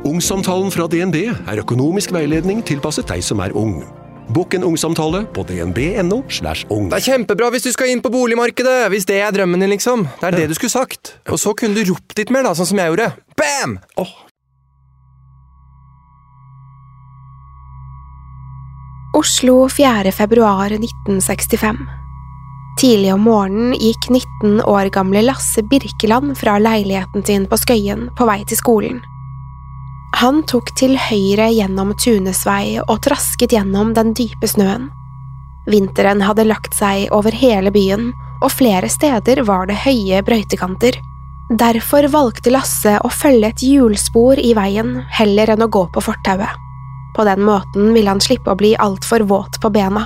Ungsamtalen fra DNB er økonomisk veiledning tilpasset deg som er ung. Bokk en ungsamtale på dnb.no. slash ung. Det er kjempebra hvis du skal inn på boligmarkedet, hvis det er drømmen din, liksom. Det er det du skulle sagt. Og så kunne du ropt litt mer, da, sånn som jeg gjorde. Bam! Oslo 4. februar 1965. Tidlig om morgenen gikk 19 år gamle Lasse Birkeland fra leiligheten sin på Skøyen på vei til skolen. Han tok til høyre gjennom Tunes vei og trasket gjennom den dype snøen. Vinteren hadde lagt seg over hele byen, og flere steder var det høye brøytekanter. Derfor valgte Lasse å følge et hjulspor i veien heller enn å gå på fortauet. På den måten ville han slippe å bli altfor våt på bena.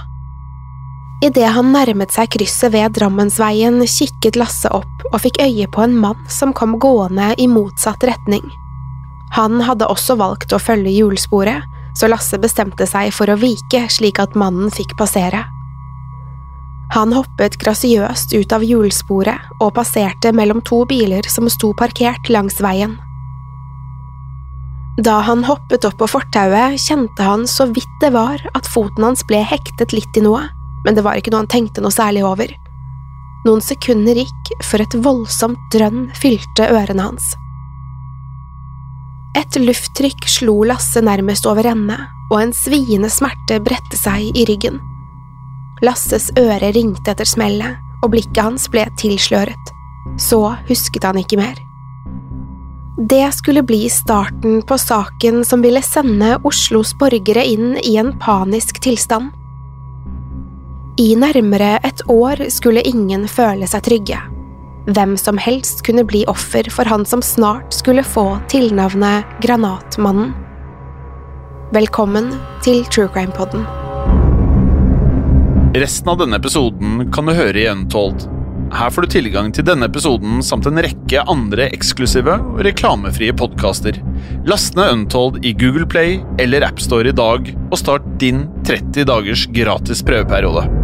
Idet han nærmet seg krysset ved Drammensveien, kikket Lasse opp og fikk øye på en mann som kom gående i motsatt retning. Han hadde også valgt å følge hjulsporet, så Lasse bestemte seg for å vike slik at mannen fikk passere. Han hoppet grasiøst ut av hjulsporet og passerte mellom to biler som sto parkert langs veien. Da han hoppet opp på fortauet, kjente han så vidt det var at foten hans ble hektet litt i noe, men det var ikke noe han tenkte noe særlig over. Noen sekunder gikk før et voldsomt drønn fylte ørene hans. Et lufttrykk slo Lasse nærmest over ende, og en sviende smerte bredte seg i ryggen. Lasses øre ringte etter smellet, og blikket hans ble tilsløret. Så husket han ikke mer. Det skulle bli starten på saken som ville sende Oslos borgere inn i en panisk tilstand. I nærmere et år skulle ingen føle seg trygge. Hvem som helst kunne bli offer for han som snart skulle få tilnavnet Granatmannen. Velkommen til True Crime Podden. Resten av denne episoden kan du høre i Untold. Her får du tilgang til denne episoden samt en rekke andre eksklusive og reklamefrie podkaster. Last ned Untold i Google Play eller AppStore i dag, og start din 30 dagers gratis prøveperiode.